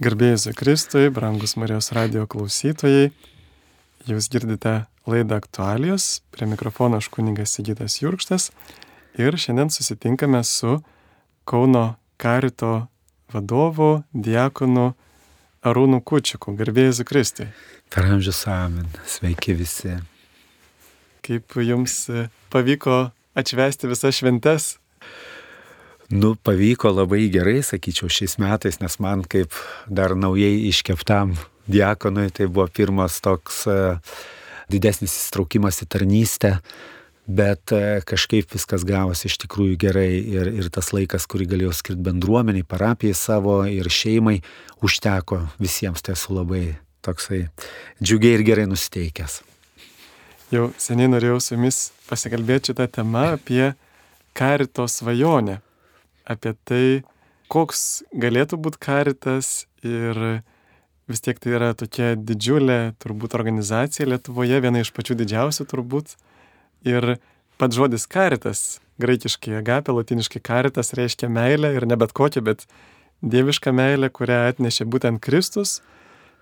Garbėjus Kristui, brangus Marijos radio klausytojai, jūs girdite laidą aktualijos, prie mikrofono aš kuningas Sigitas Jurkštas ir šiandien susitinkame su Kauno karito vadovu, diakonu Arūnu Kučiuku. Garbėjus Kristui. Per amžius amen. Sveiki visi. Kaip jums pavyko atšvesti visas šventes? Nu, pavyko labai gerai, sakyčiau, šiais metais, nes man kaip dar naujai iškeptam diakonui tai buvo pirmas toks uh, didesnis įsitraukimas į tarnystę, bet uh, kažkaip viskas gavosi iš tikrųjų gerai ir, ir tas laikas, kurį galėjau skirti bendruomeniai, parapijai savo ir šeimai, užteko visiems, tai esu labai toksai džiugiai ir gerai nusteikęs. Jau seniai norėjau su jumis pasikalbėti šitą temą apie karito svajonę apie tai, koks galėtų būti karitas ir vis tiek tai yra tokia didžiulė turbūt organizacija Lietuvoje, viena iš pačių didžiausių turbūt. Ir pats žodis karitas, graikiškai agapė, latiniškai karitas reiškia meilę ir ne bet kokią, bet dievišką meilę, kurią atnešė būtent Kristus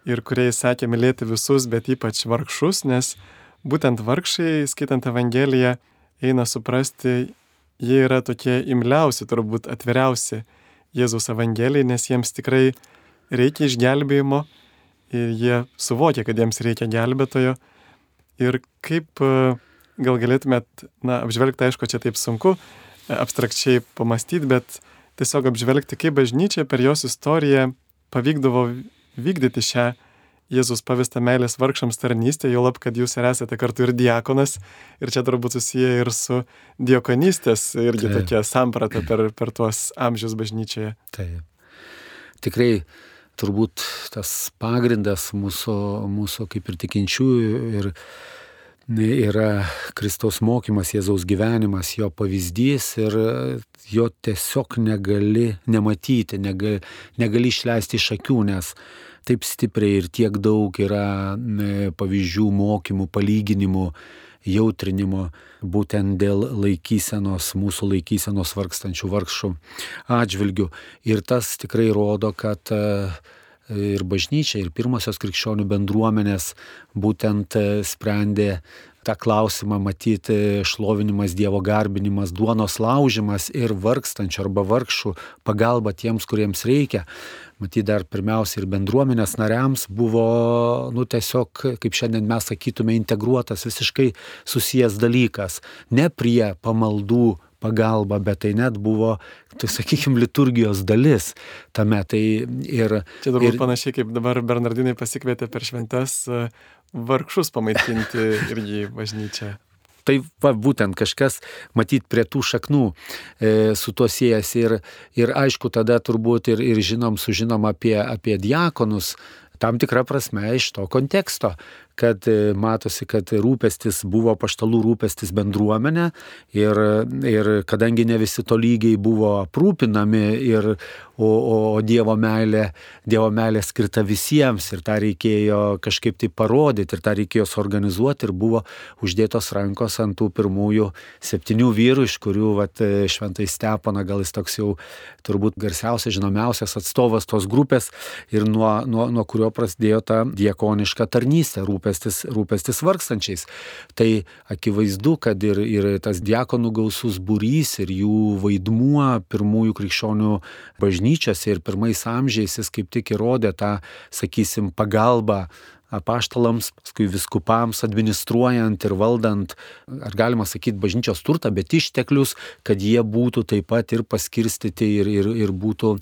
ir kuriai sakė mylėti visus, bet ypač vargšus, nes būtent vargšai, skaitant Evangeliją, eina suprasti jie yra tokie imliausi, turbūt atviriausi Jėzaus Evangelijai, nes jiems tikrai reikia išgelbėjimo ir jie suvokia, kad jiems reikia gelbėtojo. Ir kaip gal galėtumėt, na, apžvelgti, aišku, čia taip sunku abstrakčiai pamastyti, bet tiesiog apžvelgti, kaip bažnyčia per jos istoriją pavykdavo vykdyti šią Jėzus pavesta meilės vargšams tarnystė, jau lab, kad jūs ir esate kartu ir diakonas, ir čia turbūt susiję ir su diokonystės, irgi Taip. tokia samprata per, per tuos amžius bažnyčioje. Taip. Tikrai turbūt tas pagrindas mūsų, mūsų kaip ir tikinčiųjų ir yra Kristaus mokymas, Jėzaus gyvenimas, jo pavyzdys ir jo tiesiog negali nematyti, negali, negali išleisti iš akių, nes taip stipriai ir tiek daug yra pavyzdžių, mokymų, palyginimų, jautrinimo būtent dėl laikysenos, mūsų laikysenos vargstančių vargšų atžvilgių. Ir tas tikrai rodo, kad e, ir bažnyčia, ir pirmosios krikščionių bendruomenės būtent e, sprendė tą klausimą matyti šlovinimas, Dievo garbinimas, duonos laužimas ir vargstančių arba vargšų pagalba tiems, kuriems reikia matyt, dar pirmiausia ir bendruomenės nariams buvo, nu, tiesiog, kaip šiandien mes sakytume, integruotas visiškai susijęs dalykas. Ne prie pamaldų pagalba, bet tai net buvo, tai sakykime, liturgijos dalis tame. Tai ir, Čia turbūt ir, panašiai kaip dabar Bernardinai pasikvietė per šventes vargšus pamaitinti irgi bažnyčią. Tai va, būtent kažkas matyt prie tų šaknų e, su tuo siejasi ir, ir aišku, tada turbūt ir, ir žinom, sužinom apie, apie diakonus, tam tikrą prasme iš to konteksto, kad e, matosi, kad rūpestis buvo paštalų rūpestis bendruomenė ir, ir kadangi ne visi to lygiai buvo aprūpinami, ir, o, o Dievo, meilė, Dievo meilė skirta visiems ir tą reikėjo kažkaip tai parodyti ir tą reikėjo suorganizuoti ir buvo uždėtos rankos ant tų pirmųjų septynių vyrų, iš kurių vat, šventai Stepana gal jis toks jau turbūt garsiausias, žinomiausias atstovas tos grupės ir nuo, nuo, nuo kurio prasidėjo ta diekoniška tarnystė rūpestis rūpestis, rūpestis vargstančiais. Tai akivaizdu, kad ir, ir tas diakonų gausus būrys ir jų vaidmuo pirmųjų krikščionių bažnyčiose ir pirmais amžiais jis kaip tik įrodė tą, sakysim, pagalbą apaštalams, paskui viskupams administruojant ir valdant, ar galima sakyti, bažnyčios turtą, bet išteklius, kad jie būtų taip pat ir paskirstyti ir, ir, ir būtų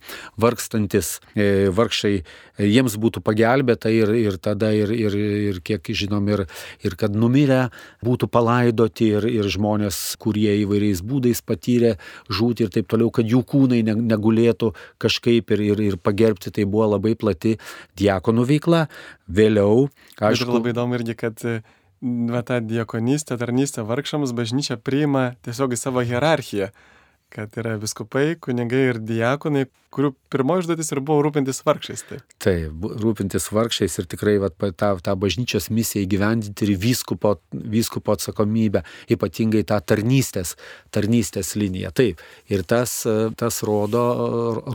vargstantis e, vargšai, jiems būtų pagelbėta ir, ir tada ir, ir, ir kiek žinom, ir, ir kad numirę būtų palaidoti ir, ir žmonės, kurie įvairiais būdais patyrė žūti ir taip toliau, kad jų kūnai negulėtų kažkaip ir, ir, ir pagerbti, tai buvo labai plati diakonų veikla. Vėliau, aišku. Ir labai įdomu irgi, kad va, tą diekonystę, tarnystę vargšams bažnyčia priima tiesiog į savo hierarchiją kad yra viskupai, kunigai ir diakonai, kurių pirmoji užduotis ir buvo rūpintis vargšiais. Taip, taip rūpintis vargšiais ir tikrai vat, tą, tą bažnyčios misiją įgyvendinti ir vyskupo, vyskupo atsakomybę, ypatingai tą tarnystės, tarnystės liniją. Taip, ir tas, tas rodo,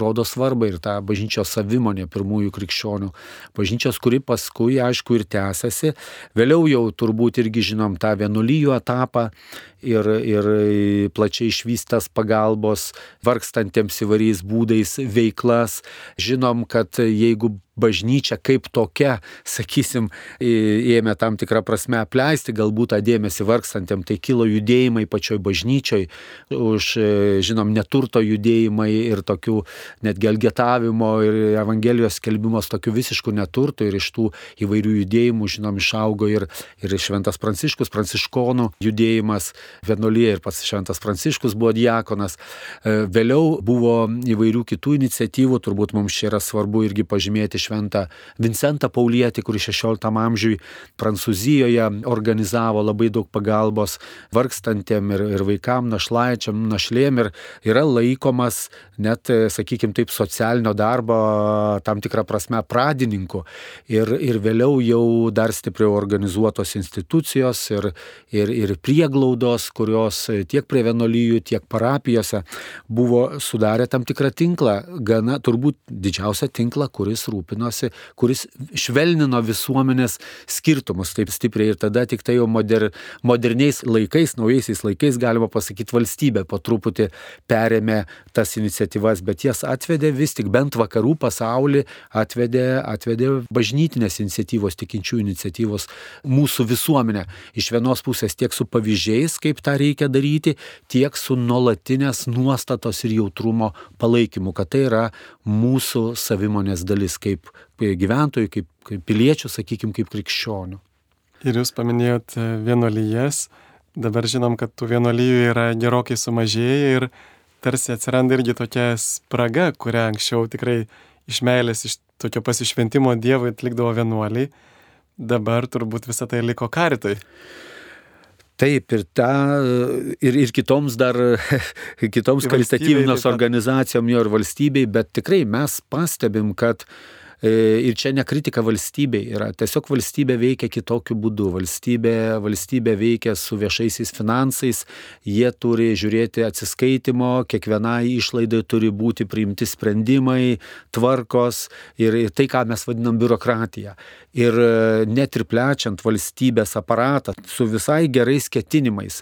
rodo svarbą ir tą bažnyčios savimonę pirmųjų krikščionių. Bažnyčios, kuri paskui, aišku, ir tęsiasi. Vėliau jau turbūt irgi žinom tą vienuolyjų etapą ir, ir plačiai išvystas pagalbos vargstantiems įvairiais būdais veiklas. Žinom, kad jeigu bažnyčia kaip tokia, sakysim, ėmė tam tikrą prasme apleisti galbūt tą dėmesį vargstantiem, tai kilo judėjimai pačioj bažnyčioj, už, e, žinom, neturto judėjimai ir tokių netgi elgetavimo ir Evangelijos skelbimos tokių visiškų neturtų ir iš tų įvairių judėjimų, žinom, išaugo ir, ir Šventas Pranciškus, Pranciškonų judėjimas, vienuolyje ir pats Šventas Pranciškus buvo diakonas. E, vėliau buvo įvairių kitų iniciatyvų, turbūt mums čia yra svarbu irgi pažymėti šventą Vincentą Paulietį, kuris 16 amžiui Prancūzijoje organizavo labai daug pagalbos vargstantiem ir, ir vaikam, našlaičiam, našlėm ir yra laikomas net, sakykime taip, socialinio darbo tam tikrą prasme pradininku. Ir, ir vėliau jau dar stipriau organizuotos institucijos ir, ir, ir prieglaudos, kurios tiek prie vienolyjų, tiek parapijose buvo sudarę tam tikrą tinklą, gana turbūt didžiausią tinklą, kuris rūpina rūpinosi, kuris švelnino visuomenės skirtumus taip stipriai ir tada tik tai jau moder, moderniais laikais, naujaisiais laikais galima pasakyti valstybė po truputį perėmė tas iniciatyvas, bet jas atvedė vis tik bent vakarų pasaulį, atvedė, atvedė bažnytinės iniciatyvos, tikinčių iniciatyvos mūsų visuomenę. Iš vienos pusės tiek su pavyzdžiais, kaip tą reikia daryti, tiek su nuolatinės nuostatos ir jautrumo palaikymu, kad tai yra mūsų savimonės dalis kaip kaip gyventojų, kaip, kaip piliečių, sakykime, kaip krikščionių. Ir jūs paminėjot e, vienuolyjas, dabar žinom, kad tų vienuolyjų yra gerokai sumažėję ir tarsi atsiranda irgi tokia spraga, kurią anksčiau tikrai iš meilės, iš tokio pasišventimo Dievui atlikdavo vienuoliai, dabar turbūt visą tai liko karitui. Taip, ir, ta, ir, ir kitoms dar, kitoms karitatyvinos organizacijom jo ir valstybei, bet tikrai mes pastebim, kad uh, ir čia ne kritika valstybei yra, tiesiog valstybė veikia kitokiu būdu. Valstybė, valstybė veikia su viešaisiais finansais, jie turi žiūrėti atsiskaitimo, kiekvienai išlaidai turi būti priimti sprendimai, tvarkos ir, ir tai, ką mes vadinam biurokratija. Ir e, net ir plečiant valstybės aparatą su visai gerais ketinimais,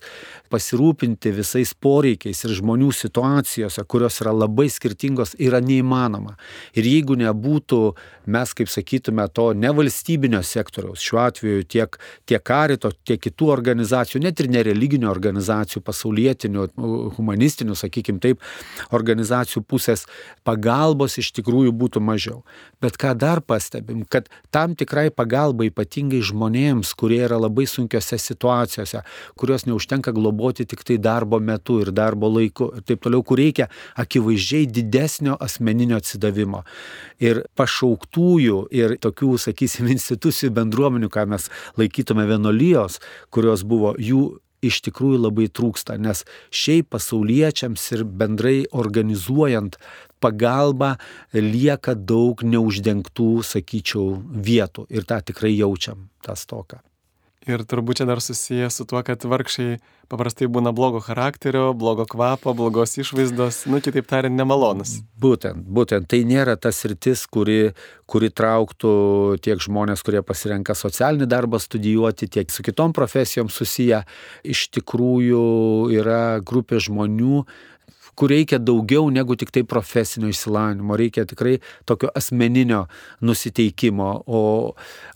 pasirūpinti visais poreikiais ir žmonių situacijose, kurios yra labai skirtingos, yra neįmanoma. Ir jeigu nebūtų mes, kaip sakytume, to nevalstybinio sektoriaus, šiuo atveju tiek, tiek karito, tiek kitų organizacijų, net ir nereliginių organizacijų, pasaulietinių, humanistinių, sakykime taip, organizacijų pusės pagalbos iš tikrųjų būtų mažiau. Bet ką dar pastebim, kad tam tikrai pagalbai ypatingai žmonėms, kurie yra labai sunkiose situacijose, kurios neužtenka globoti tik tai darbo metu ir darbo laiku ir taip toliau, kur reikia akivaizdžiai didesnio asmeninio atsidavimo. Ir pašauktųjų ir tokių, sakysim, institucijų bendruomenių, ką mes laikytume vienolyjos, kurios buvo jų iš tikrųjų labai trūksta, nes šiaip pasauliečiams ir bendrai organizuojant pagalbą lieka daug neuždengtų, sakyčiau, vietų ir tą tikrai jaučiam, tą stoką. Ir turbūt čia dar susijęs su tuo, kad vargšiai paprastai būna blogo charakterio, blogo kvapo, blogos išvaizdos, nu kitaip tariant, nemalonus. Būtent, būtent tai nėra tas rytis, kuri, kuri trauktų tiek žmonės, kurie pasirenka socialinį darbą studijuoti, tiek su kitom profesijom susiję. Iš tikrųjų yra grupė žmonių, kur reikia daugiau negu tik tai profesinio išsilavinimo, reikia tikrai tokio asmeninio nusiteikimo, o,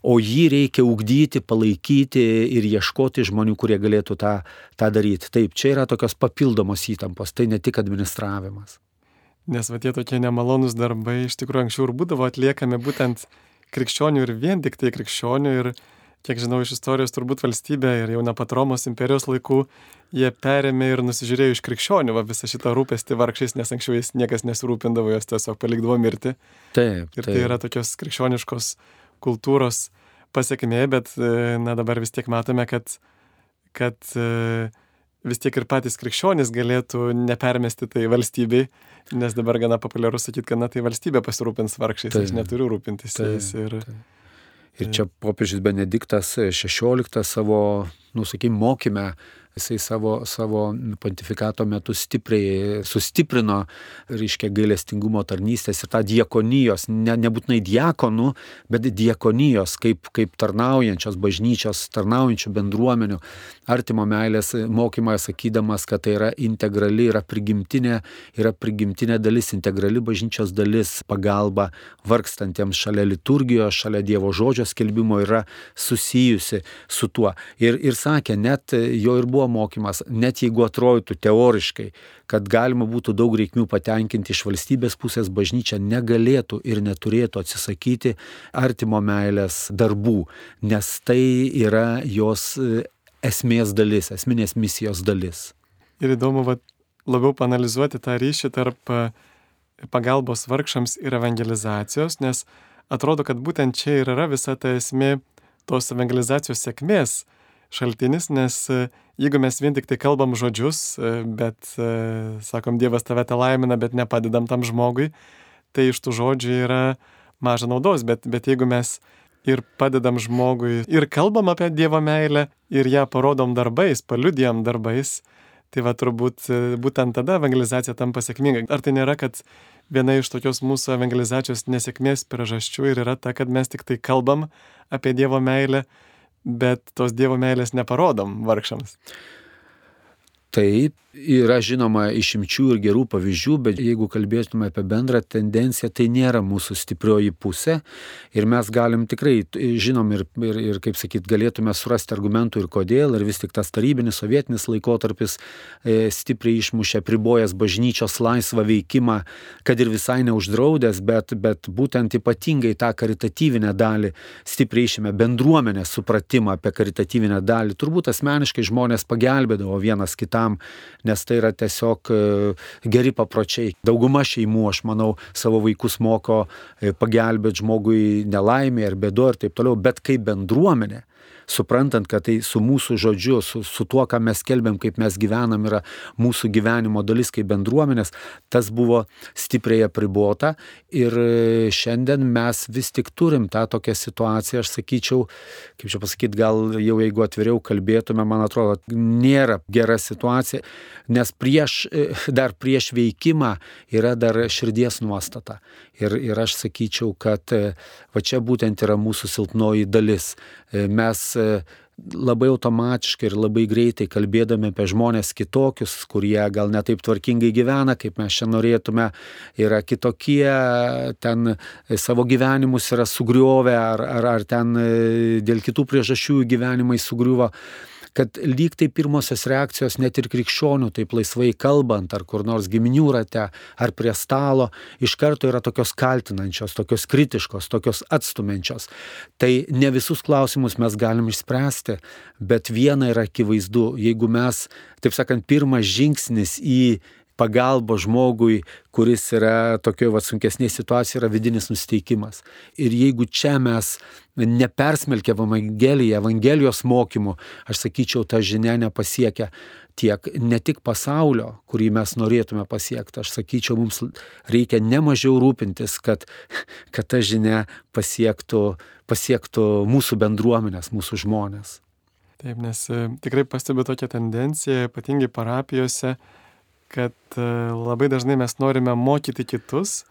o jį reikia ugdyti, palaikyti ir ieškoti žmonių, kurie galėtų tą, tą daryti. Taip, čia yra tokios papildomos įtampos, tai ne tik administravimas. Nes va tie tokie nemalonūs darbai iš tikrųjų anksčiau ir būdavo atliekami būtent krikščionių ir vien tik tai krikščionių ir kiek žinau iš istorijos, turbūt valstybė ir jau ne pat Romos imperijos laikų, jie perėmė ir nusižiūrėjo iš krikščionių va, visą šitą rūpestį vargšiais, nes anksčiau jais niekas nesirūpindavo, jos tiesiog palikdavo mirti. Taip. Ir tai taip. yra tokios krikščioniškos kultūros pasiekmė, bet na dabar vis tiek matome, kad, kad vis tiek ir patys krikščionys galėtų nepermesti tai valstybei, nes dabar gana populiaru sakyti, kad na tai valstybė pasirūpins vargšiais, tai, aš neturiu rūpintis jais. Ir, tai. Ir čia popiežius Benediktas XVI savo, nusakym, mokymę jisai savo, savo pontifikato metu stipriai sustiprino, reiškia, gailestingumo tarnystės ir tą diekonijos, ne, nebūtinai diekonų, bet diekonijos kaip, kaip tarnaujančios bažnyčios, tarnaujančių bendruomenių, artimo meilės mokymą sakydamas, kad tai yra integrali, yra prigimtinė, yra prigimtinė dalis, integrali bažnyčios dalis, pagalba vargstantiems šalia liturgijos, šalia Dievo žodžio skelbimo yra susijusi su tuo. Ir, ir sakė, net jo ir buvo mokymas, net jeigu atrodytų teoriškai, kad galima būtų daug reikmių patenkinti iš valstybės pusės, bažnyčia negalėtų ir neturėtų atsisakyti artimo meilės darbų, nes tai yra jos e, esmės dalis, esminės misijos dalis. Ir įdomu, va, labiau panalizuoti tą ryšį tarp e, pagalbos vargšams ir evangelizacijos, nes atrodo, kad būtent čia ir yra visa ta esmė tos evangelizacijos sėkmės šaltinis, nes e, jeigu mes vien tik tai kalbam žodžius, e, bet, e, sakom, Dievas tave te laimina, bet nepadedam tam žmogui, tai iš tų žodžių yra maža naudos, bet, bet jeigu mes ir padedam žmogui ir kalbam apie Dievo meilę ir ją parodom darbais, paliudijam darbais, tai va turbūt būtent tada evangelizacija tampa sėkminga. Ar tai nėra, kad viena iš tokios mūsų evangelizacijos nesėkmės priežasčių ir yra ta, kad mes tik tai kalbam apie Dievo meilę, bet tos Dievo meilės neparodom vargšams. Taip, Yra žinoma išimčių ir gerų pavyzdžių, bet jeigu kalbėtume apie bendrą tendenciją, tai nėra mūsų stiprioji pusė ir mes galim tikrai, žinom ir, ir, ir kaip sakyt, galėtume surasti argumentų ir kodėl, ir vis tik tas tarybinis, sovietinis laikotarpis e, stipriai išmušė pribojęs bažnyčios laisvą veikimą, kad ir visai neuždraudęs, bet, bet būtent ypatingai tą karitatyvinę dalį stipriai išėmė bendruomenės supratimą apie karitatyvinę dalį. Turbūt asmeniškai žmonės pagelbėdavo vienas kitam nes tai yra tiesiog e, geri papročiai. Dauguma šeimų, aš manau, savo vaikus moko e, pagelbėti žmogui nelaimė ar bėdo ir taip toliau, bet kaip bendruomenė suprantant, kad tai su mūsų žodžiu, su, su tuo, ką mes kelbėm, kaip mes gyvenam, yra mūsų gyvenimo dalis kaip bendruomenės, tas buvo stipriai apribota ir šiandien mes vis tik turim tą tokią situaciją, aš sakyčiau, kaip čia pasakyti, gal jau jeigu atviriau kalbėtume, man atrodo, nėra gera situacija, nes prieš, dar prieš veikimą yra dar širdies nuostata. Ir, ir aš sakyčiau, kad va čia būtent yra mūsų silpnoji dalis. Mes labai automatiškai ir labai greitai kalbėdami apie žmonės kitokius, kurie gal netaip tvarkingai gyvena, kaip mes čia norėtume, yra kitokie, ten savo gyvenimus yra sugriovę ar, ar, ar ten dėl kitų priežasčių gyvenimai sugriuvo kad lyg tai pirmosios reakcijos net ir krikščionių, taip laisvai kalbant, ar kur nors giminių rate, ar prie stalo, iš karto yra tokios kaltinančios, tokios kritiškos, tokios atstumiančios. Tai ne visus klausimus mes galim išspręsti, bet viena yra akivaizdu, jeigu mes, taip sakant, pirmas žingsnis į pagalba žmogui, kuris yra tokioje sunkesnėje situacijoje, yra vidinis nusteikimas. Ir jeigu čia mes nepersmelkėm Evangeliją, Evangelijos mokymų, aš sakyčiau, ta žinia nepasiekia tiek ne tik pasaulio, kurį mes norėtume pasiekti, aš sakyčiau, mums reikia nemažiau rūpintis, kad, kad ta žinia pasiektų, pasiektų mūsų bendruomenės, mūsų žmonės. Taip, nes e, tikrai pastebiu tokią tendenciją, ypatingai parapijose, kad e, labai dažnai mes norime mokyti kitus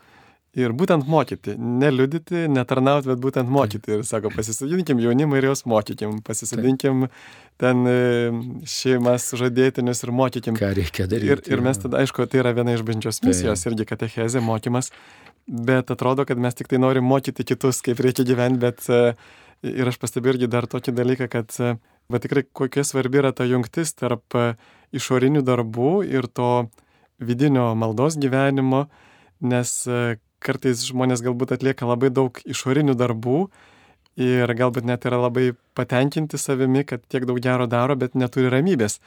ir būtent mokyti, neliudyti, netarnauti, bet būtent mokyti. Ir sako, pasisodinkim jaunimą ir jos mokykim, pasisodinkim ten e, šeimas žadėtinius ir mokykim. Ką reikia daryti. Ir, ir mes tada, aišku, tai yra viena iš bažnyčios misijos, irgi katechezė, mokymas, bet atrodo, kad mes tik tai norim mokyti kitus, kaip reikia gyventi, bet e, ir aš pastebėjau irgi dar tokį dalyką, kad va tikrai kokia svarbi yra ta jungtis tarp išorinių darbų ir to vidinio maldos gyvenimo, nes e, kartais žmonės galbūt atlieka labai daug išorinių darbų ir galbūt net yra labai patenkinti savimi, kad tiek daug gero daro, bet neturi ramybės.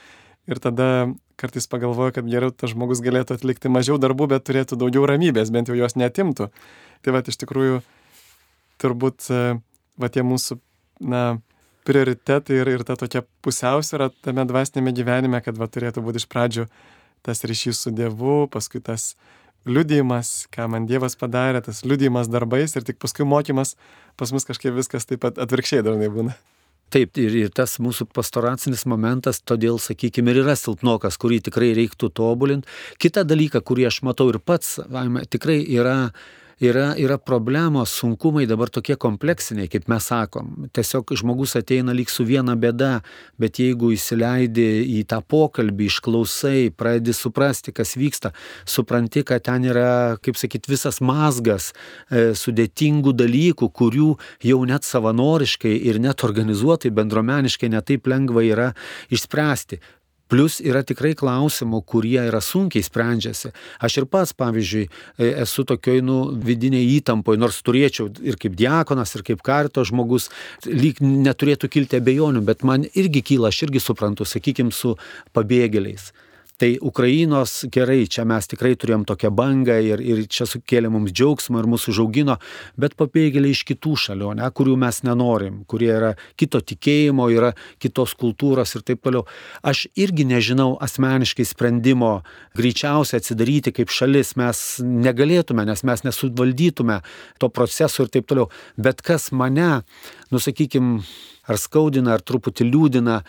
Ir tada kartais pagalvoju, kad geriau tas žmogus galėtų atlikti mažiau darbų, bet turėtų daugiau ramybės, bent jau jos netimtų. Tai va, iš tikrųjų, turbūt, e, va tie mūsų, na, prioritetai ir, ir ta tokia pusiausvėra tame dvasinėme gyvenime, kad va turėtų būti iš pradžių tas ryšys su Dievu, paskui tas liudijimas, ką man Dievas padarė, tas liudijimas darbais ir tik paskui mokymas, pas mus kažkaip viskas taip pat atvirkščiai dažnai būna. Taip, ir, ir tas mūsų pastoracinis momentas, todėl, sakykime, ir yra silpnokas, kurį tikrai reiktų tobulinti. Kita dalyka, kurį aš matau ir pats, tikrai yra yra, yra problemos, sunkumai dabar tokie kompleksiniai, kaip mes sakom. Tiesiog žmogus ateina lyg su viena bėda, bet jeigu įsileidi į tą pokalbį, išklausai, pradedi suprasti, kas vyksta, supranti, kad ten yra, kaip sakyt, visas mazgas e, sudėtingų dalykų, kurių jau net savanoriškai ir net organizuotai, bendromeniškai netaip lengva yra išspręsti. Plus yra tikrai klausimų, kurie yra sunkiai sprendžiasi. Aš ir pats, pavyzdžiui, e, esu tokioj, nu, vidiniai įtampoje, nors turėčiau ir kaip diakonas, ir kaip karito žmogus, lyg neturėtų kilti abejonių, bet man irgi kyla, aš irgi suprantu, sakykime, su pabėgėliais. Tai Ukrainos gerai, čia mes tikrai turėjom tokią bangą ir, ir čia sukėlė mums džiaugsmą ir mūsų žaugino, bet pabėgėliai iš kitų šalių, ne, kurių mes nenorim, kurie yra kito tikėjimo, yra kitos kultūros ir taip toliau. Aš irgi nežinau asmeniškai sprendimo greičiausiai atsidaryti kaip šalis mes negalėtume, nes mes nesuvaldytume to proceso ir taip toliau. Bet kas mane, nusakykim, ar skaudina, ar truputį liūdina,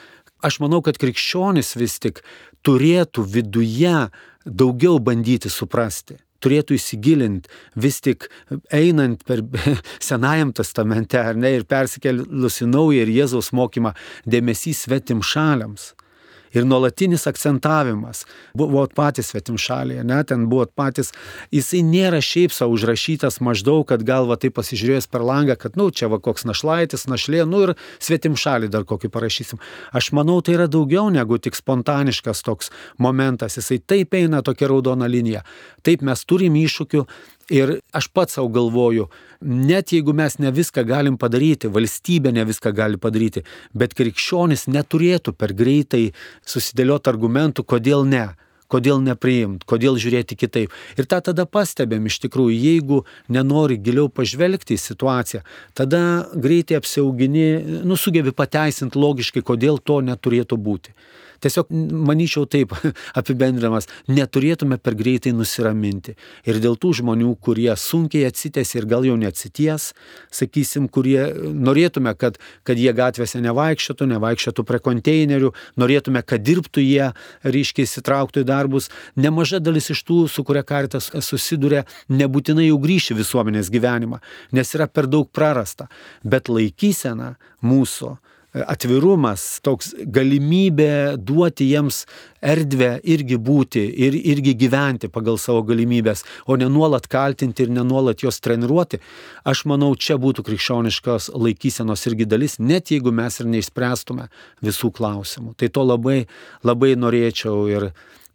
Aš manau, kad krikščionis vis tik turėtų viduje daugiau bandyti suprasti turėtų įsigilinti, vis tik einant per Senajam testamente, ar ne, ir persikėlus į naują ir Jėzaus mokymą, dėmesys svetim šaliams ir nuolatinis akcentavimas. Buvot patys svetim šalyje, ne, ten buvot patys, jisai nėra šiaip savo užrašytas maždaug, kad galva tai pasižiūrėjęs per langą, kad, nu, čia va koks našlaitis, našlė, nu ir svetim šalį dar kokį parašysim. Aš manau, tai yra daugiau negu tik spontaniškas toks momentas, jisai taip eina tokia raudona linija. Taip mes turim iššūkių, Ir aš pats savo galvoju, net jeigu mes ne viską galim padaryti, valstybė ne viską gali padaryti, bet krikščionis neturėtų per greitai susidėlioti argumentų, kodėl ne kodėl nepriimt, kodėl žiūrėti kitaip. Ir tą tada pastebėm iš tikrųjų, jeigu nenori giliau pažvelgti į situaciją, tada greitai apsiaugini, nusugebi pateisinti logiškai, kodėl to neturėtų būti. Tiesiog manyčiau taip apibendrinamas, neturėtume per greitai nusiraminti. Ir dėl tų žmonių, kurie sunkiai atsitės ir gal jau neatsities, sakysim, kurie norėtume, kad, kad jie gatvėse nevaikščiotų, nevaikščiotų prie konteinerių, norėtume, kad dirbtų jie, ryškiai įsitrauktų į darbus, nemaža dalis iš tų, su kuria karitas susiduria, nebūtinai jau grįši visuomenės gyvenimą, nes yra per daug prarasta. Bet laikysena mūsų atvirumas, toks galimybė duoti jiems erdvę irgi būti ir irgi gyventi pagal savo galimybės, o ne nuolat kaltinti ir ne nuolat juos treniruoti, aš manau, čia būtų krikščioniškos laikysenos irgi dalis, net jeigu mes ir neišspręstume visų klausimų. Tai to labai, labai norėčiau ir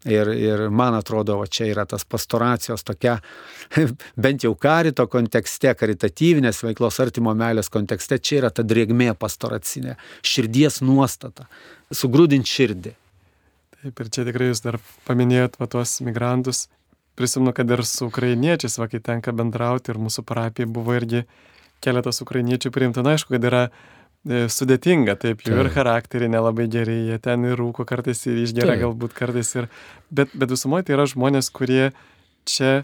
Ir, ir man atrodo, va čia yra tas pastoracijos tokia, bent jau karito kontekste, karitatyvinės veiklos artimo meilės kontekste, čia yra ta drėgmė pastoracinė, širdies nuostata, sugrūdint širdį. Taip, ir čia tikrai jūs dar paminėjot va tuos migrantus. Prisimenu, kad ir su ukrainiečiais, va kai tenka bendrauti, ir mūsų parapija buvo irgi keletas ukrainiečių priimta. Na, aišku, kad yra sudėtinga, taip, jų taip. ir charakteriai nelabai geri, jie ten ir rūko kartais ir išgeria taip. galbūt kartais ir, bet, bet visumoje tai yra žmonės, kurie čia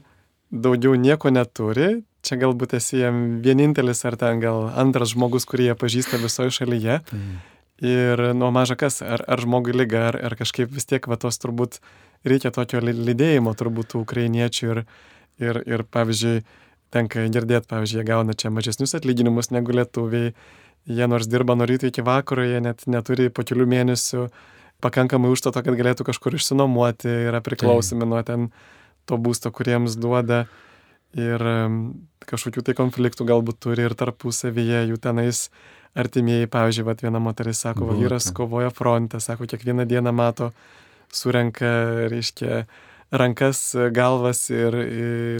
daugiau nieko neturi, čia galbūt esi jam vienintelis ar ten gal antras žmogus, kurį jie pažįsta visoje šalyje. Taip. Ir nuo maža kas, ar, ar žmogui lyga, ar, ar kažkaip vis tiek va tos turbūt reikia tokio lydėjimo turbūt ukrainiečių ir, ir, ir pavyzdžiui, tenka girdėti, pavyzdžiui, jie gauna čia mažesnius atlyginimus negu lietuviai Jie nors dirba nuo ryto iki vakaro, jie net neturi po kelių mėnesių pakankamai užstato, kad galėtų kažkur išsinuomoti, yra priklausomi tai. nuo ten to būsto, kuriems duoda. Ir kažkokių tai konfliktų galbūt turi ir tarpusavyje, jų tenais artimieji, pavyzdžiui, vat, viena moteris sako, va, vyras kovoja fronte, sako, kiekvieną dieną mato, surenka, reiškia, rankas, galvas ir,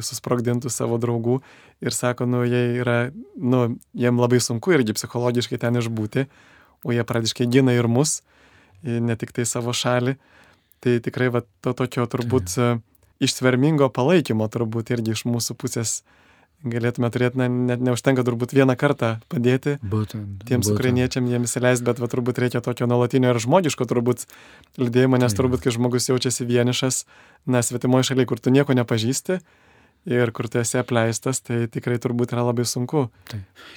susprogdintų savo draugų ir sako, nu, jie yra, nu, jiem labai sunku irgi psichologiškai ten išbūti, o jie pradiškai gina ir mus, ne tik tai savo šalį. Tai tikrai va, to tokio turbūt tai. ištvermingo palaikymo turbūt irgi iš mūsų pusės galėtume turėti, na, net neužtenka turbūt vieną kartą padėti Būtent. tiems būtent. ukrainiečiam jiems įsileisti, bet va, turbūt reikia tokio nuolatinio ir žmogiško turbūt lydėjimo, nes turbūt, kai žmogus jaučiasi vienišas, na, svetimoje šalyje, kur tu nieko nepažįsti ir kur tu esi apleistas, tai tikrai turbūt yra labai sunku.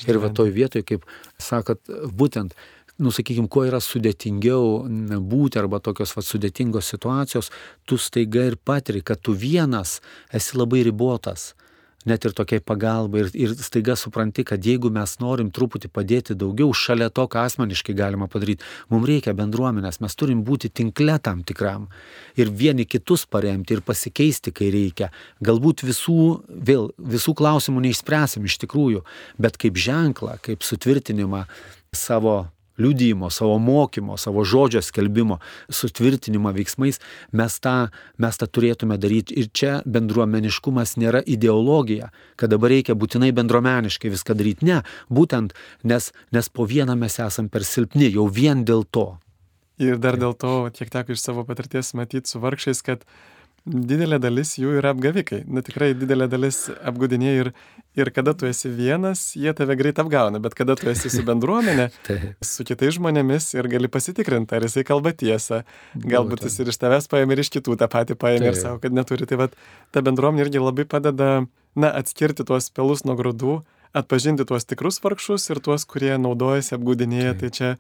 Ir va toj vietoj, kaip sakot, būtent, nu sakykime, kuo yra sudėtingiau būti arba tokios va sudėtingos situacijos, tu staiga ir patiri, kad tu vienas esi labai ribotas. Net ir tokiai pagalbai. Ir, ir staiga supranti, kad jeigu mes norim truputį padėti daugiau, šalia to, ką asmeniškai galima padaryti, mums reikia bendruomenės, mes turim būti tinkle tam tikram. Ir vieni kitus paremti ir pasikeisti, kai reikia. Galbūt visų, vėl, visų klausimų neišspręsim iš tikrųjų, bet kaip ženklą, kaip sutvirtinimą savo liudymo, savo mokymo, savo žodžio skelbimo, sutvirtinimą veiksmais, mes tą, mes tą turėtume daryti. Ir čia bendruomeniškumas nėra ideologija, kad dabar reikia būtinai bendruomeniškai viską daryti. Ne, būtent, nes, nes po vieną mes esam per silpni, jau vien dėl to. Ir dar dėl to, kiek teko iš savo patirties matyti su vargšiais, kad didelė dalis jų yra apgavikai. Na tikrai didelė dalis apgaudinėjai ir, ir kada tu esi vienas, jie tave greit apgauna, bet kada tu esi su bendruomenė, su kitais žmonėmis ir gali pasitikrinti, ar jisai kalba tiesą. Galbūt jis ir iš tavęs paėmė ir iš kitų tą patį paėmė ir Taip. savo, kad neturi. Tai vad, ta bendruomenė irgi labai padeda, na, atskirti tuos pelus nuo grūdų, atpažinti tuos tikrus vargšus ir tuos, kurie naudojasi apgaudinėje. Tai čia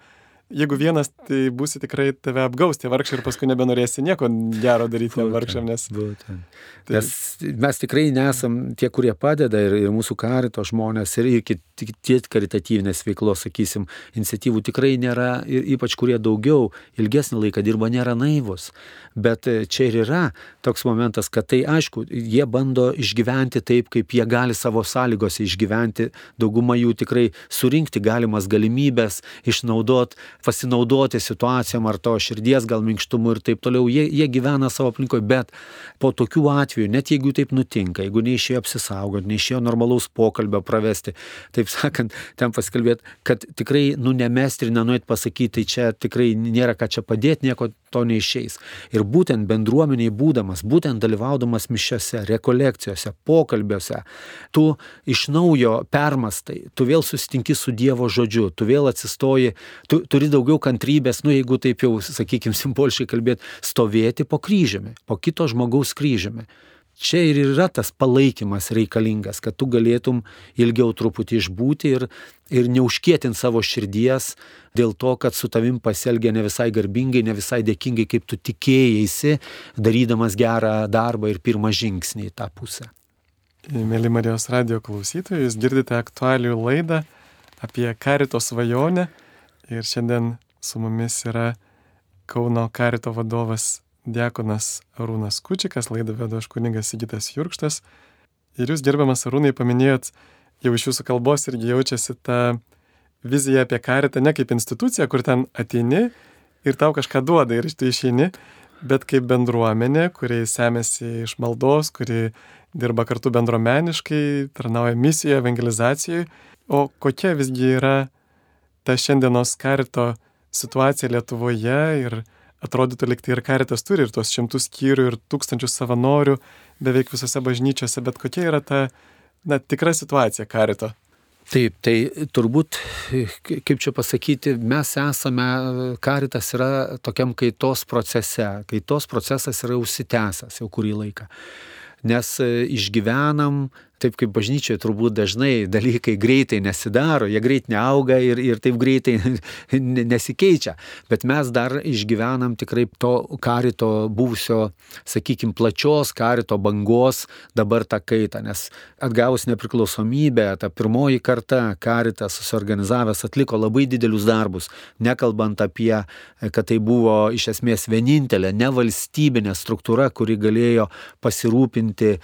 jeigu vienas, tai būsi tikrai tave apgaus tie vargšai ir paskui nebenorėsi nieko gero daryti vargšam, nes Būtent. Tai- Nes mes tikrai nesam tie, kurie padeda ir, ir mūsų karito žmonės ir, kiti karitatyvinės veiklos, sakysim, iniciatyvų tikrai nėra, ir ypač kurie daugiau, ilgesnį laiką dirba, nėra naivus. Bet e, čia ir yra toks momentas, kad tai aišku, jie bando išgyventi taip, kaip jie gali savo sąlygose išgyventi, dauguma jų tikrai surinkti galimas galimybės, išnaudot, pasinaudoti situacijom ar to širdies gal minkštumu ir taip toliau. Jie, jie gyvena savo aplinkoje, bet po tokių atvejų, net jeigu taip nutinka, jeigu neišėjo apsisaugoti, neišėjo normalaus pokalbio pravesti, taip sakant, ten pasikalbėti, kad tikrai nu nemesti ir nenuėt pasakyti, tai čia tikrai nėra ką čia padėti, nieko to neišeis. Ir būtent bendruomeniai būdamas, būtent dalyvaudamas mišiose, rekolekcijose, pokalbiuose, tu iš naujo permastai, tu vėl susitinki su Dievo žodžiu, tu vėl atsistoji, tu turi daugiau kantrybės, nu jeigu taip jau, sakykime, simboliškai kalbėti, stovėti po kryžiumi, po kito žmogaus kryžiumi. Čia ir yra tas palaikymas reikalingas, kad tu galėtum ilgiau truputį išbūti ir, ir neužkėtinti savo širdies dėl to, kad su tavim pasielgia ne visai garbingai, ne visai dėkingai, kaip tu tikėjai, darydamas gerą darbą ir pirmą žingsnį į tą pusę. Mėly Marijos radio klausytojai, jūs girdite aktualių laidą apie karito svajonę ir šiandien su mumis yra Kauno karito vadovas Diekonas Arūnas Kučikas, laidą vedu aš kuningas Sigitas Jurkštas. Ir jūs, gerbiamas Arūnai, paminėjot, jau iš jūsų kalbos irgi jaučiasi ta vizija apie karitą ne kaip instituciją, kur ten ateini ir tau kažką duoda ir tu išeini, bet kaip bendruomenė, kuri semėsi iš maldos, kuri dirba kartu bendruomeniškai, tarnauja misijoje, evangelizacijoje. O kokia visgi yra ta šiandienos karito situacija Lietuvoje ir atrodytų liktai ir karitas turi ir tuos šimtus skyrių ir tūkstančius savanorių beveik visose bažnyčiose, bet kokia yra ta na, tikra situacija karito? Taip, tai turbūt, kaip čia pasakyti, mes esame, karitas yra tokiam kaitos procese, kaitos procesas yra užsitęsęs jau kurį laiką. Nes išgyvenam taip kaip bažnyčioje turbūt dažnai dalykai greitai nesidaro, jie greit neauga ir, ir taip greitai nesikeičia. Bet mes dar išgyvenam tikrai to karito buvusio, sakykime, plačios karito bangos dabar tą kaitą, nes atgavus nepriklausomybę, ta pirmoji karta karitas susiorganizavęs atliko labai didelius darbus, nekalbant apie, kad tai buvo iš esmės vienintelė nevalstybinė struktūra, kuri galėjo pasirūpinti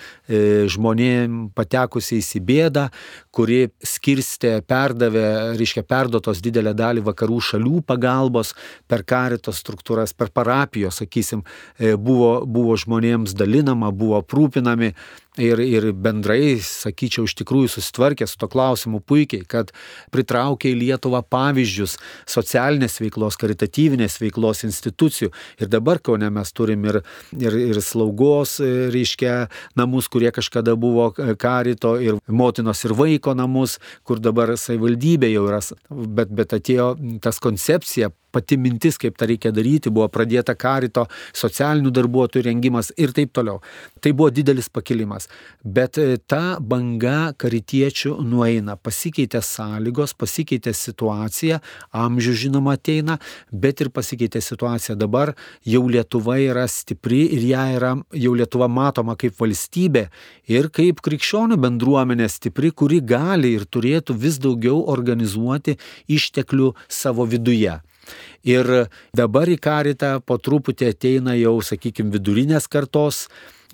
žmonėms patekusiais į bėdą, kuri skirstė, perdavė, reiškia, perdotos didelę dalį vakarų šalių pagalbos per karitos struktūras, per parapijos, sakysim, buvo, buvo žmonėms dalinama, buvo aprūpinami ir, ir bendrai, sakyčiau, iš tikrųjų susitvarkė su to klausimu puikiai, kad pritraukė į Lietuvą pavyzdžius socialinės veiklos, karitatyvinės veiklos institucijų. Ir dabar Kaune mes turim ir, ir, ir slaugos, reiškia, namus, kurie kažkada buvo karito, ir motinos ir vaiko namus, kur dabar savivaldybė jau yra, bet, bet atėjo tas koncepcija pati mintis, kaip tą reikia daryti, buvo pradėta karito, socialinių darbuotojų rengimas ir taip toliau. Tai buvo didelis pakilimas. Bet e, ta banga karitiečių nueina, pasikeitė sąlygos, pasikeitė situacija, amžius žinoma ateina, bet ir pasikeitė situacija. Dabar jau Lietuva yra stipri ir ją yra jau Lietuva matoma kaip valstybė ir kaip krikščionių bendruomenė stipri, kuri gali ir turėtų vis daugiau organizuoti išteklių savo viduje. Ir dabar į karitą po truputį ateina jau, sakykime, vidurinės kartos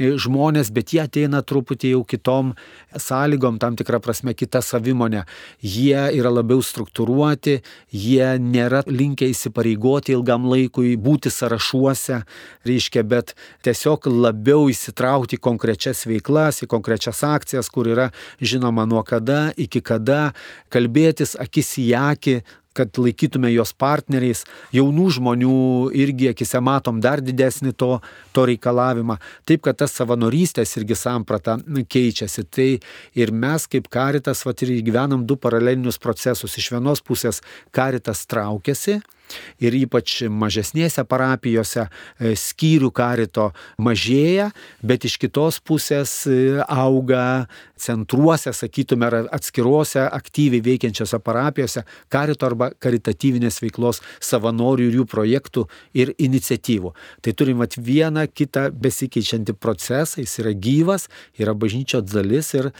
e, žmonės, bet jie ateina truputį jau kitom sąlygom, tam tikrą prasme kita savimonė. Jie yra labiau struktūruoti, jie nėra linkę įsipareigoti ilgam laikui, būti sąrašuose, reiškia, bet tiesiog labiau įsitraukti į konkrečias veiklas, į konkrečias akcijas, kur yra žinoma nuo kada iki kada, kalbėtis akis į akį, kad laikytume jos partneriais, jaunų žmonių irgi akise matom dar didesnį to, to reikalavimą. Taip, kad tas savanorystės irgi samprata keičiasi. Tai ir mes kaip karitas, va ir gyvenam du paralelinius procesus. Iš vienos pusės karitas traukiasi, ir ypač mažesnėse parapijose e, skyrių karito mažėja, bet iš kitos pusės e, auga centruose, sakytume, ar atskiruose aktyviai veikiančiose parapijose karito arba karitatyvinės veiklos savanorių ir jų projektų ir iniciatyvų. Tai turim at vieną kitą besikeičiantį procesą, jis yra gyvas, yra bažnyčios dalis ir,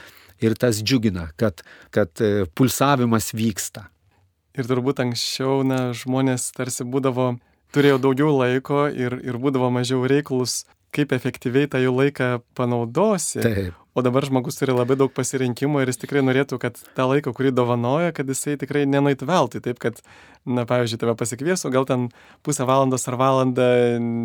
ir tas džiugina, kad, kad e, pulsavimas vyksta. Ir turbūt anksčiau, na, žmonės tarsi būdavo, turėjo daugiau laiko ir, ir būdavo mažiau reiklus, kaip efektyviai tą jų laiką panaudosi. Taip. O dabar žmogus turi labai daug pasirinkimo ir jis tikrai norėtų, kad tą laiką, kurį dovanoja, kad jisai tikrai nenaitų veltui. Taip, kad, na, pavyzdžiui, tave pasikviesiu, gal ten pusę valandos ar valandą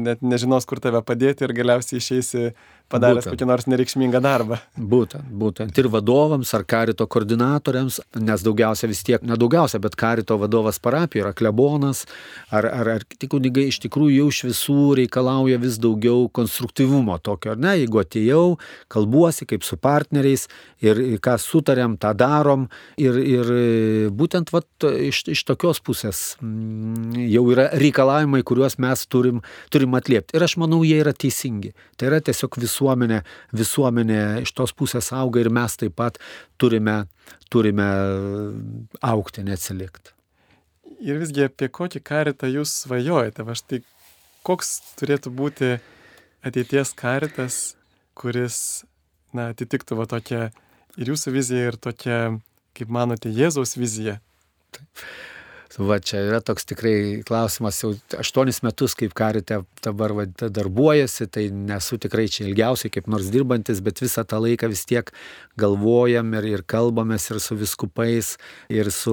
net nežinos, kur tave padėti ir galiausiai išeisi padaręs būtent. kokį nors nereikšmingą darbą. Būtent, būtent. Ir vadovams ar karito koordinatoriams, nes daugiausia vis tiek, nedaugiausia, bet karito vadovas parapijoje yra klebonas, ar, ar, ar kiti kunigai iš tikrųjų jau iš visų reikalauja vis daugiau konstruktyvumo tokio, ar ne, jeigu atėjau, kalbuosi kaip su partneriais ir ką sutarėm, tą darom ir, ir būtent vat, iš, iš tokios pusės mm, jau yra reikalavimai, kuriuos mes turim, turim atliepti. Ir aš manau, jie yra teisingi. Tai yra tiesiog visuomenė, visuomenė iš tos pusės auga ir mes taip pat turime, turime aukti, neatsilikti. Ir visgi apie kokį karitą jūs svajojate? Va štai koks turėtų būti ateities karitas, kuris na, atitiktų va tokią ir jūsų viziją, ir tokią, kaip manote, Jėzaus viziją? Taip. Va čia yra toks tikrai klausimas, jau aštuonis metus kaip karite dabar va, darbuojasi, tai nesu tikrai čia ilgiausiai kaip nors dirbantis, bet visą tą laiką vis tiek galvojam ir, ir kalbamės ir su viskupais, ir su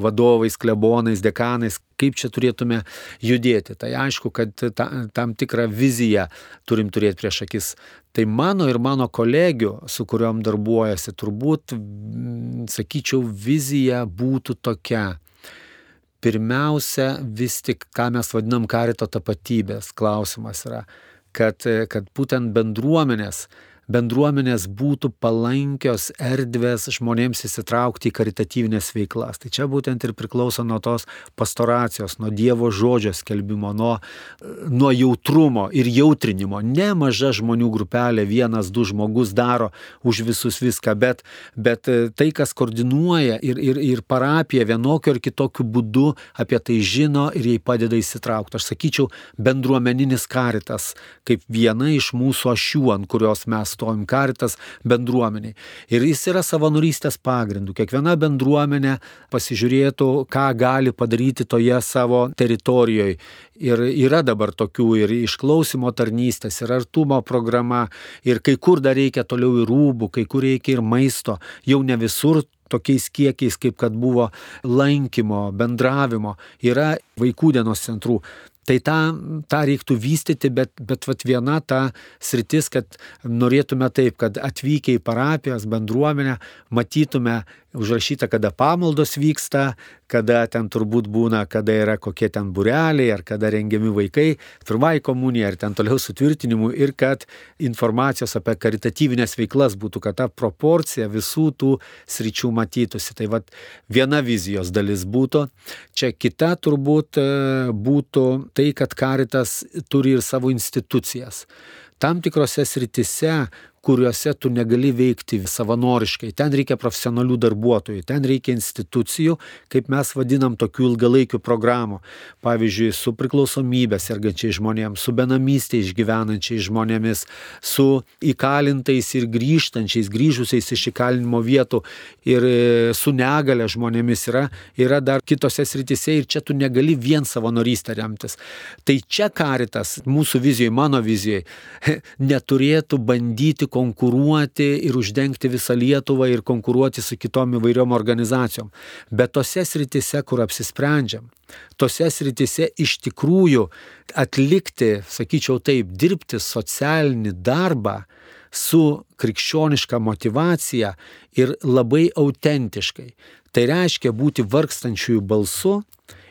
vadovais, klebonais, dekanais, kaip čia turėtume judėti. Tai aišku, kad ta, tam tikrą viziją turim turėti prieš akis. Tai mano ir mano kolegių, su kuriuom darbuojasi, turbūt, sakyčiau, vizija būtų tokia pirmiausia vis tik, ką mes vadinam karito tapatybės klausimas yra, kad, kad būtent bendruomenės bendruomenės būtų palankios erdvės žmonėms įsitraukti į karitatyvinės veiklas. Tai čia būtent ir priklauso nuo tos pastoracijos, nuo Dievo žodžio skelbimo, nuo, nuo jautrumo ir jautrinimo. Ne maža žmonių grupelė, vienas, du žmogus daro už visus viską, bet, bet tai, kas koordinuoja ir, ir, ir parapija vienokiu ar kitokiu būdu apie tai žino ir jai padeda įsitraukti. Aš sakyčiau, bendruomeninis karitas kaip viena iš mūsų ašių, ant kurios mes stovim karitas bendruomeniai. Ir jis yra savanorystės pagrindu. Kiekviena bendruomenė pasižiūrėtų, ką gali padaryti toje savo teritorijoje. Ir yra dabar tokių ir išklausimo tarnystės, ir artumo programa, ir kai kur dar reikia toliau ir rūbų, kai kur reikia ir maisto. Jau ne visur tokiais kiekiais, kaip kad buvo lankymo, bendravimo. Yra vaikų dienos centrų. Tai tą, tą reiktų vystyti, bet, bet vat viena ta sritis, kad norėtume taip, kad atvykę į parapijas, bendruomenę, matytume užrašyta, kada pamaldos vyksta, kada ten turbūt būna, kada yra kokie ten bureliai, ar kada rengiami vaikai, pirmai komunija, ar ten toliau sutvirtinimu, ir kad informacijos apie karitatyvinės veiklas būtų, kad ta proporcija visų tų sričių matytųsi. Tai vad viena vizijos dalis būtų. Čia kita turbūt e, būtų tai, kad karitas turi ir savo institucijas. Tam tikrose sritise, kuriuose tu negali veikti savanoriškai. Ten reikia profesionalių darbuotojų, ten reikia institucijų, kaip mes vadinam, tokių ilgalaikių programų. Pavyzdžiui, su priklausomybė sergančiai žmonėms, su benamystė išgyvenančiais žmonėmis, su įkalintais ir grįžtančiais, grįžusiais iš įkalinimo vietų ir e, su negale žmonėmis yra, yra dar kitose sritise ir čia tu negali vien savanorystę remtis. Tai čia karitas, mūsų vizijoje, mano vizijoje, neturėtų bandyti konkuruoti ir uždengti visą Lietuvą ir konkuruoti su kitom įvairiom organizacijom. Bet tose sritise, kur apsisprendžiam, tose sritise iš tikrųjų atlikti, sakyčiau taip, dirbti socialinį darbą su krikščioniška motivacija ir labai autentiškai. Tai reiškia būti vargstančiųjų balsu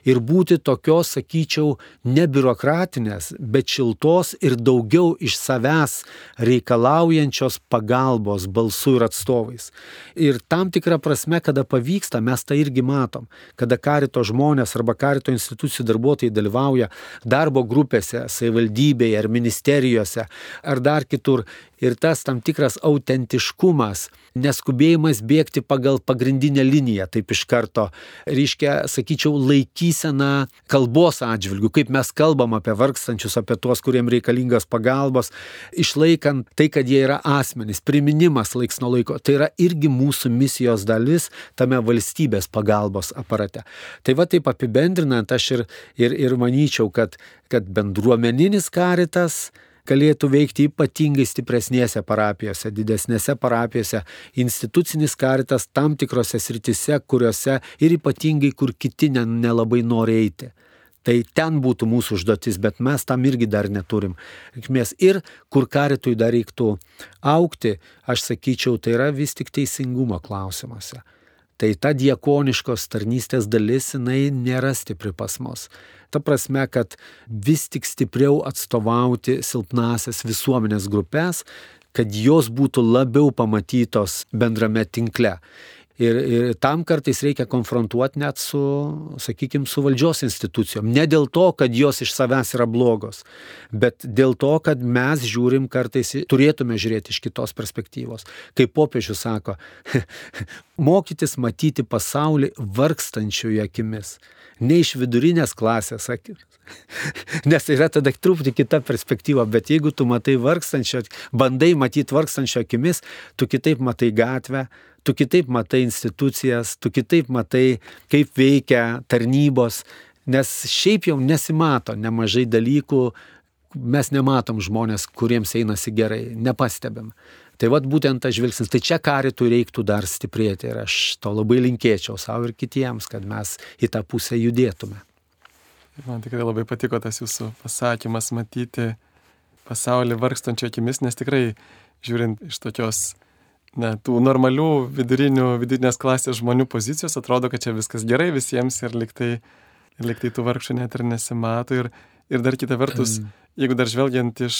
ir būti tokios, sakyčiau, ne biurokratinės, bet šiltos ir daugiau iš savęs reikalaujančios pagalbos balsų ir atstovais. Ir tam tikrą prasme, kada pavyksta, mes tą irgi matom, kada karito žmonės arba karito institucijų darbuotojai dalyvauja darbo grupėse, savivaldybėje ar ministerijose ar dar kitur ir tas tam tikras autentiškumas, neskubėjimas bėgti pagal pagrindinę liniją, taip iš karto, reiškia, sakyčiau, laikysena kalbos atžvilgių, kaip mes kalbam apie vargstančius, apie tuos, kuriems reikalingas pagalbos, išlaikant tai, kad jie yra asmenys, priminimas laiks nuo laiko, tai yra irgi mūsų misijos dalis tame valstybės pagalbos aparate. Tai va taip apibendrinant, aš ir, ir, ir manyčiau, kad, kad bendruomeninis karitas, galėtų veikti ypatingai stipresnėse parapijose, didesnėse parapijose, institucinis karitas tam tikrose sritise, kuriuose ir ypatingai, kur kiti nelabai nori eiti. Tai ten būtų mūsų užduotis, bet mes tam irgi dar neturim. Reikmės ir kur karitui dar reiktų aukti, aš sakyčiau, tai yra vis tik teisingumo klausimuose. Tai ta diekoniškos tarnystės dalis, jinai nėra stipri pas mus. Ta prasme, kad vis tik stipriau atstovauti silpnasias visuomenės grupės, kad jos būtų labiau pamatytos bendrame tinkle. Ir, ir tam kartais reikia konfrontuoti net su, sakykime, su valdžios institucijom. Ne dėl to, kad jos iš savęs yra blogos, bet dėl to, kad mes žiūrim kartais, turėtume žiūrėti iš kitos perspektyvos. Kaip popiežius sako, mokytis matyti pasaulį vargstančiųjų akimis, ne iš vidurinės klasės akimis. Nes yra tada truputį kita perspektyva, bet jeigu tu matai vargstančio, bandai matyti vargstančio akimis, tu kitaip matai gatvę, tu kitaip matai institucijas, tu kitaip matai, kaip veikia tarnybos, nes šiaip jau nesimato nemažai dalykų, mes nematom žmonės, kuriems einasi gerai, nepastebėm. Tai vad būtent tas žvilgsnis, tai čia karitų reiktų dar stiprėti ir aš to labai linkėčiau savo ir kitiems, kad mes į tą pusę judėtume. Man tikrai labai patiko tas jūsų pasakymas matyti pasaulį vargstančio akimis, nes tikrai žiūrint iš tokios na, tų normalių vidurinių, vidurinės klasės žmonių pozicijos atrodo, kad čia viskas gerai visiems ir liktai, liktai tų vargšų net ir nesimato. Ir, ir dar kita vertus, jeigu dar žvelgiant iš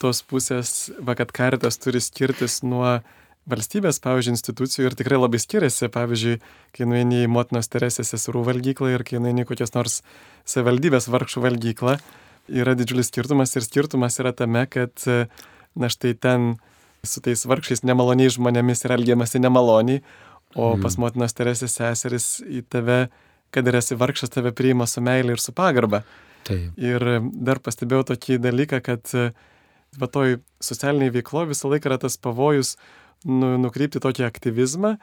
tos pusės, va, kad karitas turi skirtis nuo valstybės, pavyzdžiui, institucijų ir tikrai labai skiriasi, pavyzdžiui, kai nueini į motinos Teresės seserų valgyklą ir kai nueini į kokios nors savivaldybės vargšų valgyklą, yra didžiulis skirtumas ir skirtumas yra tame, kad, na štai ten su tais vargšiais nemaloniais žmonėmis yra elgiamasi nemaloniai, o mm. pas motinos Teresės seseris į tave, kad ir esi vargšas, tave priima su meilė ir su pagarba. Taip. Ir dar pastebėjau tokį dalyką, kad va toj socialiniai veiklo visą laiką yra tas pavojus nu, nukreipti tokį aktyvizmą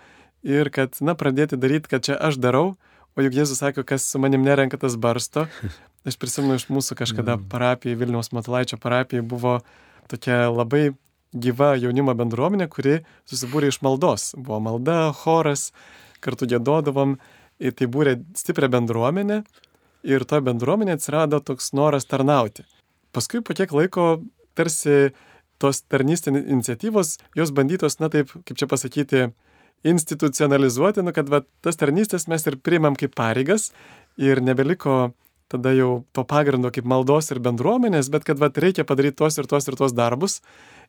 ir kad, na, pradėti daryti, kad čia aš darau, o juk Jėzus sako, kas su manim nerenka tas barsto. Aš prisimenu iš mūsų kažkada mm. parapijai, Vilniaus Matulaičio parapijai buvo tokia labai gyva jaunimo bendruomenė, kuri susibūrė iš maldos. Buvo malda, choras, kartu gėdodavom ir tai būrė stiprią bendruomenę. ir to bendruomenė atsirado toks noras tarnauti. Paskui po kiek laiko tarsi tos tarnystės iniciatyvos, jos bandytos, na taip, kaip čia pasakyti, institucionalizuoti, nu kad va, tas tarnystės mes ir priimam kaip pareigas ir nebeliko tada jau to pagrindo kaip maldos ir bendruomenės, bet kad va, reikia padaryti tuos ir tuos ir tuos darbus.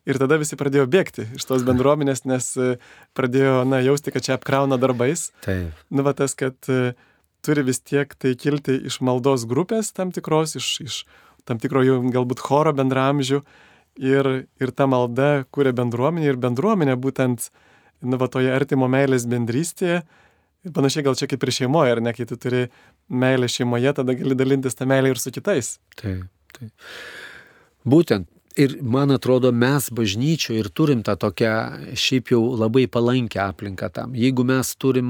Ir tada visi pradėjo bėgti iš tos bendruomenės, nes pradėjo, na, jausti, kad čia apkrauna darbais. Taip. Nu, va tas, kad turi vis tiek tai kilti iš maldos grupės tam tikros, iš, iš tam tikro jų galbūt choro bendramžių. Ir, ir ta malda kūrė bendruomenė ir bendruomenė būtent, nu, va toje artimo meilės bendrystėje. Ir panašiai gal čia kaip ir šeimoje, ar ne, kai tu turi meilę šeimoje, tada gali dalintis tą meilę ir su kitais. Taip, taip. Būtent Ir man atrodo, mes bažnyčioje ir turim tą tokią šiaip jau labai palankę aplinką tam. Jeigu mes turim,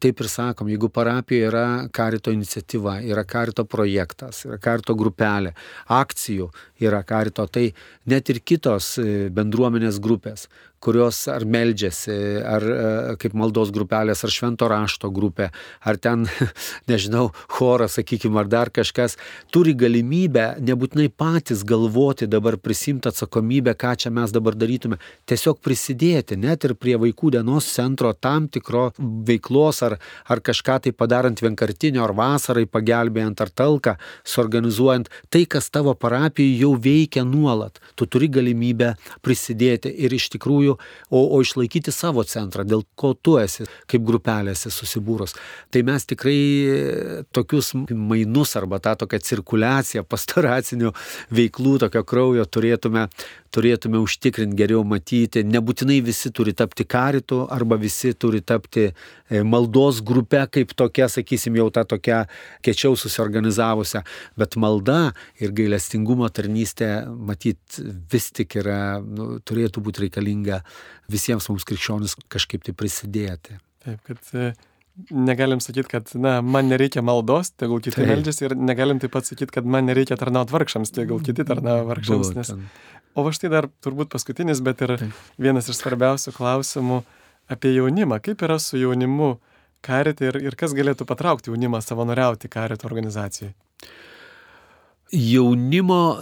taip ir sakom, jeigu parapijoje yra karito iniciatyva, yra karito projektas, yra karito grupelė, akcijų yra karito, tai net ir kitos e, bendruomenės grupės, kurios ar meldžiasi, ar e, kaip maldos grupelės, ar švento rašto grupė, ar ten, nežinau, choras, sakykime, ar dar kažkas, turi galimybę nebūtinai patys galvoti dabar prisimti atsakomybę, ką čia mes dabar darytume, tiesiog prisidėti net ir prie vaikų dienos centro tam tikro veiklos, ar, ar kažką tai padarant vienkartinio, ar vasarai pagelbėjant, ar talką, suorganizuojant tai, kas tavo parapijoje jau veikia nuolat. Tu turi galimybę prisidėti ir iš tikrųjų tikrųjų, o, o išlaikyti savo centrą, dėl ko tu esi kaip grupelėse susibūrus. Tai mes tikrai tokius mainus arba tą tokią cirkuliaciją pastoracinių veiklų, tokio kraujo turėtume, turėtume užtikrinti geriau matyti. Nebūtinai visi turi tapti karitu arba visi turi tapti e, maldos grupe, kaip tokia, sakysim, jau ta tokia kečiau susiorganizavusią. Bet malda ir gailestingumo tarnystė, matyt, vis tik yra, nu, turėtų būti reikalinga visiems mums krikščionis kažkaip tai prisidėti. Taip, kad e, negalim sakyti, kad na, man nereikia maldos, tegul kiti meldžiasi ir negalim taip pat sakyti, kad man nereikia tarnauti vargšams, tegul kiti tarnauja vargšams. Nes... O va štai dar turbūt paskutinis, bet ir taip. vienas iš svarbiausių klausimų apie jaunimą. Kaip yra su jaunimu karite ir, ir kas galėtų patraukti jaunimą savanoriauti karito organizacijai? Jaunimo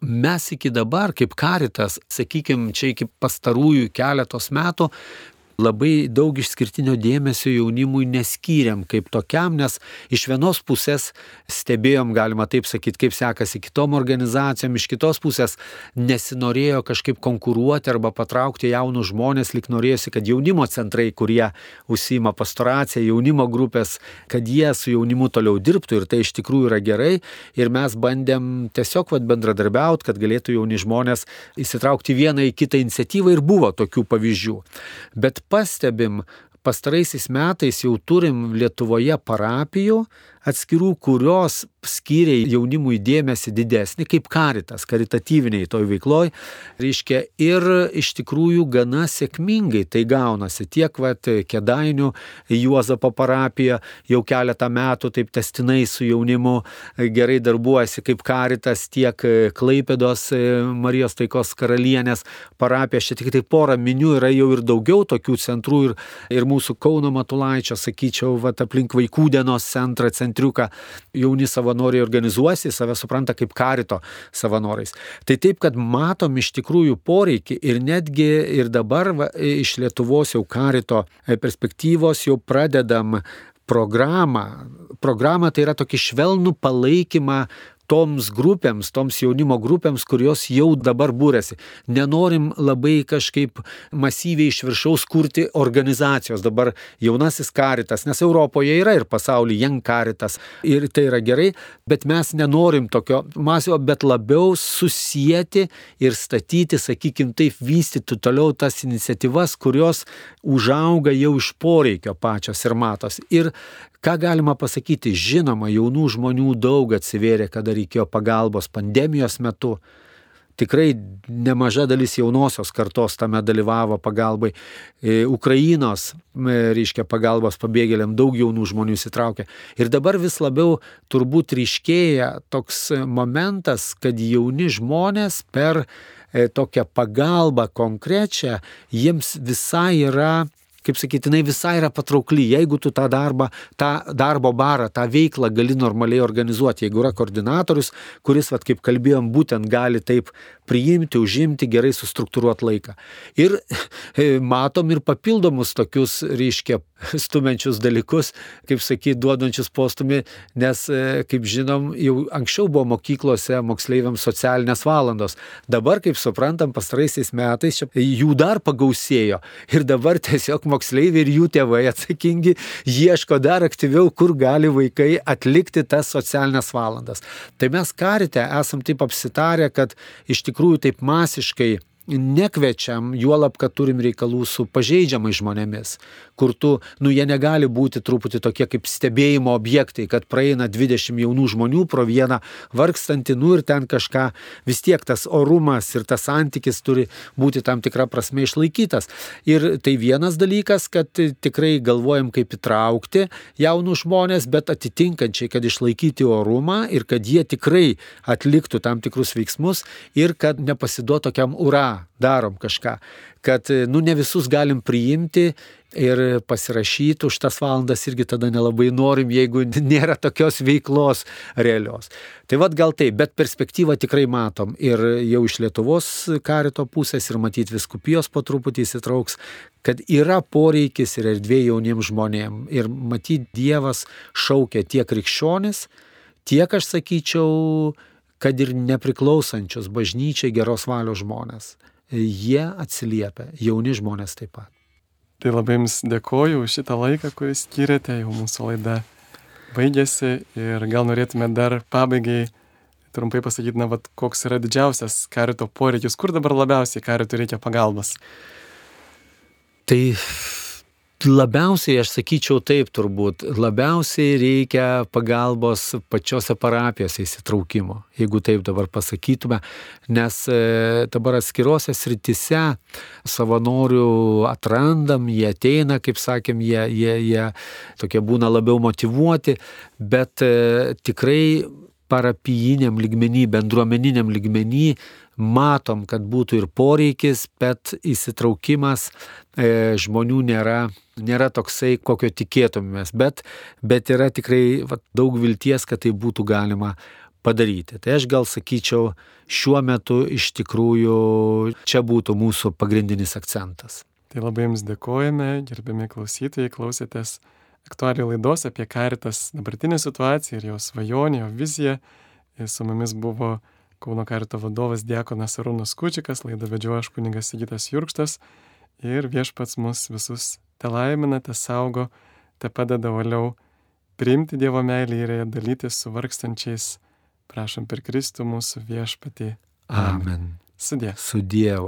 mes iki dabar kaip karitas, sakykime, čia iki pastarųjų keletos metų labai daug išskirtinio dėmesio jaunimui neskyrėm kaip tokiam, nes iš vienos pusės stebėjom, galima taip sakyti, kaip sekasi kitom organizacijom, iš kitos pusės nesinorėjo kažkaip konkuruoti arba patraukti jaunus žmonės, lik norėjosi, kad jaunimo centrai, kurie užsima pastoraciją, jaunimo grupės, kad jie su jaunimu toliau dirbtų ir tai iš tikrųjų yra gerai. Ir mes bandėm tiesiog vat, bendradarbiauti, kad galėtų jauni žmonės įsitraukti vieną į kitą iniciatyvą ir buvo tokių pavyzdžių. Bet pastebim, pastaraisiais metais jau turim Lietuvoje parapijų atskirų, kurios skyrė jaunimui dėmesį didesnį, kaip karitas, karitatyviniai toj veikloj, reiškia, ir iš tikrųjų gana sėkmingai tai gaunasi. Tiek, vat, Kedainių Juozapo parapija jau keletą metų taip testinai su jaunimu gerai darbuojasi kaip karitas, tiek Klaipėdos Marijos taikos karalienės parapija, šiek tiek tai porą minių yra jau ir daugiau tokių centrų ir, ir mūsų Kauno Matulaičio, sakyčiau, vat, aplink vaikų dienos centrą, centriuką jauni savanoriai organizuosi, save supranta kaip karito savanoriais. Tai taip, kad matom iš tikrųjų poreikį ir netgi ir dabar va, iš Lietuvos jau karito perspektyvos jau pradedam programą. Programą tai yra tokį švelnų palaikymą toms grupėms, toms jaunimo grupėms, kurios jau dabar būrėsi. Nenorim labai kažkaip masyviai iš viršaus kurti organizacijos. Dabar jaunasis karitas, nes Europoje yra ir pasaulyje jeng karitas. Ir tai yra gerai, bet mes nenorim tokio masio, bet labiau susijęti ir statyti, sakykim, taip vystyti toliau tas iniciatyvas, kurios užauga jau iš poreikio pačios ir matos. Ir Ką galima pasakyti, žinoma, jaunų žmonių daug atsivėrė, kada reikėjo pagalbos pandemijos metu. Tikrai nemaža dalis jaunosios kartos tame dalyvavo pagalbai. E, Ukrainos, reiškia, pagalbos pabėgėliam daug jaunų žmonių įsitraukė. Ir dabar vis labiau turbūt ryškėja toks momentas, kad jauni žmonės per e, tokią pagalbą konkrečią, jiems visai yra kaip sakyti, jinai visai yra patraukli, jeigu tu tą darbą, tą darbo barą, tą veiklą gali normaliai organizuoti, jeigu yra koordinatorius, kuris, vat, kaip kalbėjom, būtent gali taip priimti, užimti, gerai sustruktūruoti laiką. Ir matom ir papildomus tokius, reiškia, stumenčius dalykus, kaip sakyti, duodančius postumį, nes, e, kaip žinom, jau anksčiau buvo mokyklose moksleiviams socialinės valandos. Dabar, kaip suprantam, pastaraisiais metais jų dar pagausėjo. Ir dabar tiesiog moksleiviai ir jų tėvai atsakingi ieško dar aktyviau, kur gali vaikai atlikti tas socialinės valandas. Tai mes karite esam taip apsitarę, kad iš tikrųjų taip masiškai nekvečiam, juolab, kad turim reikalų su pažeidžiamais žmonėmis, kur tu, nu jie negali būti truputį tokie kaip stebėjimo objektai, kad praeina 20 jaunų žmonių pro vieną vargstantį, nu ir ten kažką, vis tiek tas orumas ir tas santykis turi būti tam tikrą prasme išlaikytas. Ir tai vienas dalykas, kad tikrai galvojam kaip įtraukti jaunų žmonės, bet atitinkančiai, kad išlaikyti orumą ir kad jie tikrai atliktų tam tikrus veiksmus ir kad nepasiduotų tokiam ura darom kažką, kad, nu, ne visus galim priimti ir pasirašyti už tas valandas irgi tada nelabai norim, jeigu nėra tokios veiklos realios. Tai vad gal taip, bet perspektyvą tikrai matom ir jau iš Lietuvos karito pusės ir matyti viskupijos po truputį įsitrauks, kad yra poreikis ir erdvė jauniems žmonėms. Ir matyti Dievas šaukia tiek krikščionis, tiek aš sakyčiau, kad ir nepriklausančius bažnyčiai geros valios žmonės jie atsiliepia, jauni žmonės taip pat. Tai labai Jums dėkoju už šitą laiką, kurį skiriate, jau mūsų laida baigėsi ir gal norėtume dar pabaigai trumpai pasakyti, na, vat, koks yra didžiausias karito poreikis, kur dabar labiausiai karito reikia pagalbos. Tai Labiausiai, aš sakyčiau taip turbūt, labiausiai reikia pagalbos pačiose parapijose įsitraukimo, jeigu taip dabar pasakytume, nes e, dabar atskirose sritise savanorių atrandam, jie ateina, kaip sakėm, jie, jie, jie tokie būna labiau motivuoti, bet e, tikrai parapijiniam lygmenį, bendruomeniniam lygmenį matom, kad būtų ir poreikis, bet įsitraukimas e, žmonių nėra, nėra toksai, kokio tikėtumėmės, bet, bet yra tikrai va, daug vilties, kad tai būtų galima padaryti. Tai aš gal sakyčiau, šiuo metu iš tikrųjų čia būtų mūsų pagrindinis akcentas. Tai labai Jums dėkojame, gerbiami klausytojai, klausėtės aktualių laidos apie karitas dabartinę situaciją ir jo svajonę, jo viziją. Ir su mumis buvo Kauno karito vadovas Diekonas Arūnas Kučikas, laidą vedžioju aš kuningas Sigitas Jurkštas ir viešpats mus visus te laimina, te saugo, te padeda valiau priimti Dievo meilį ir ją dalyti su vargstančiais. Prašom per Kristų mūsų viešpatį. Amen. Sudė. Su Dievu.